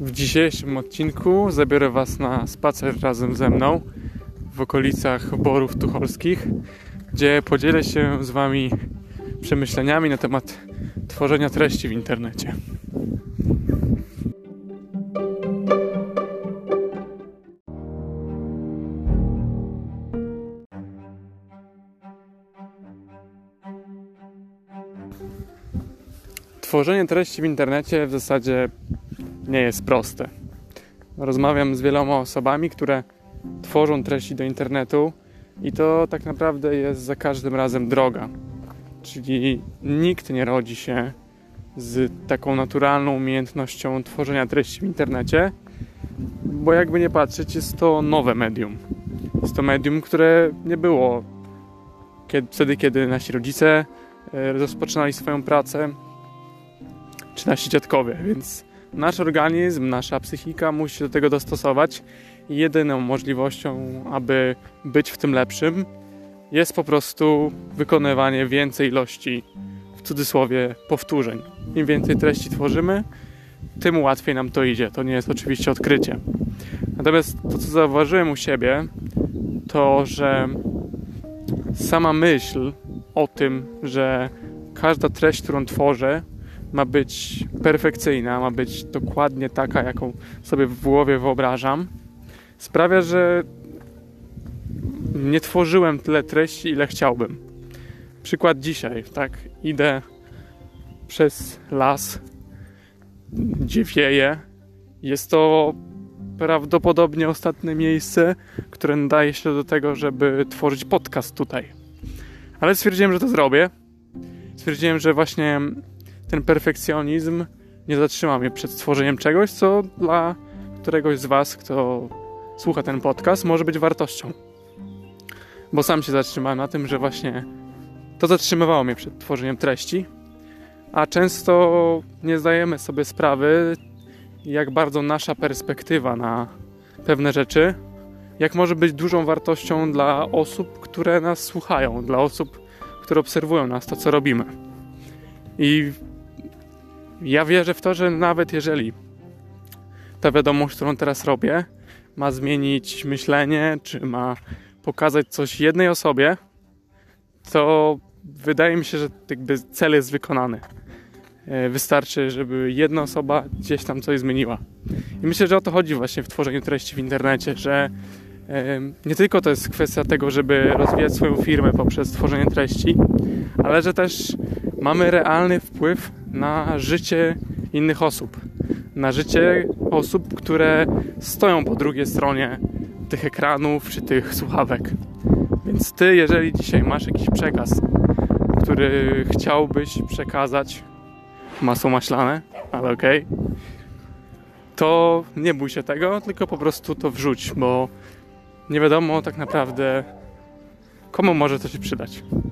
W dzisiejszym odcinku zabiorę Was na spacer razem ze mną w okolicach Borów Tucholskich, gdzie podzielę się z Wami przemyśleniami na temat tworzenia treści w internecie. Tworzenie treści w internecie w zasadzie nie jest proste. Rozmawiam z wieloma osobami, które tworzą treści do internetu i to tak naprawdę jest za każdym razem droga. Czyli nikt nie rodzi się z taką naturalną umiejętnością tworzenia treści w internecie, bo jakby nie patrzeć, jest to nowe medium. Jest to medium, które nie było kiedy, wtedy, kiedy nasi rodzice e, rozpoczynali swoją pracę, czy nasi dziadkowie, więc nasz organizm, nasza psychika musi się do tego dostosować jedyną możliwością, aby być w tym lepszym, jest po prostu wykonywanie więcej ilości, w cudzysłowie, powtórzeń. Im więcej treści tworzymy, tym łatwiej nam to idzie. To nie jest oczywiście odkrycie. Natomiast to, co zauważyłem u siebie, to, że sama myśl o tym, że każda treść, którą tworzę, ma być perfekcyjna, ma być dokładnie taka, jaką sobie w głowie wyobrażam, sprawia, że nie tworzyłem tyle treści, ile chciałbym. Przykład dzisiaj, tak? Idę przez las, gdzie wieje. Jest to prawdopodobnie ostatnie miejsce, które nadaje się do tego, żeby tworzyć podcast tutaj. Ale stwierdziłem, że to zrobię. Stwierdziłem, że właśnie ten perfekcjonizm nie zatrzyma mnie przed stworzeniem czegoś, co dla któregoś z Was, kto słucha ten podcast, może być wartością. Bo sam się zatrzymałem na tym, że właśnie to zatrzymywało mnie przed tworzeniem treści, a często nie zdajemy sobie sprawy, jak bardzo nasza perspektywa na pewne rzeczy, jak może być dużą wartością dla osób, które nas słuchają, dla osób, które obserwują nas, to co robimy. I ja wierzę w to, że nawet jeżeli ta wiadomość, którą teraz robię, ma zmienić myślenie, czy ma pokazać coś jednej osobie, to wydaje mi się, że jakby cel jest wykonany. E, wystarczy, żeby jedna osoba gdzieś tam coś zmieniła. I myślę, że o to chodzi właśnie w tworzeniu treści w internecie, że nie tylko to jest kwestia tego, żeby rozwijać swoją firmę poprzez tworzenie treści, ale że też mamy realny wpływ na życie innych osób, na życie osób, które stoją po drugiej stronie tych ekranów czy tych słuchawek. Więc ty, jeżeli dzisiaj masz jakiś przekaz, który chciałbyś przekazać, masło maślane, ale okej, okay, to nie bój się tego, tylko po prostu to wrzuć, bo nie wiadomo tak naprawdę komu może to się przydać.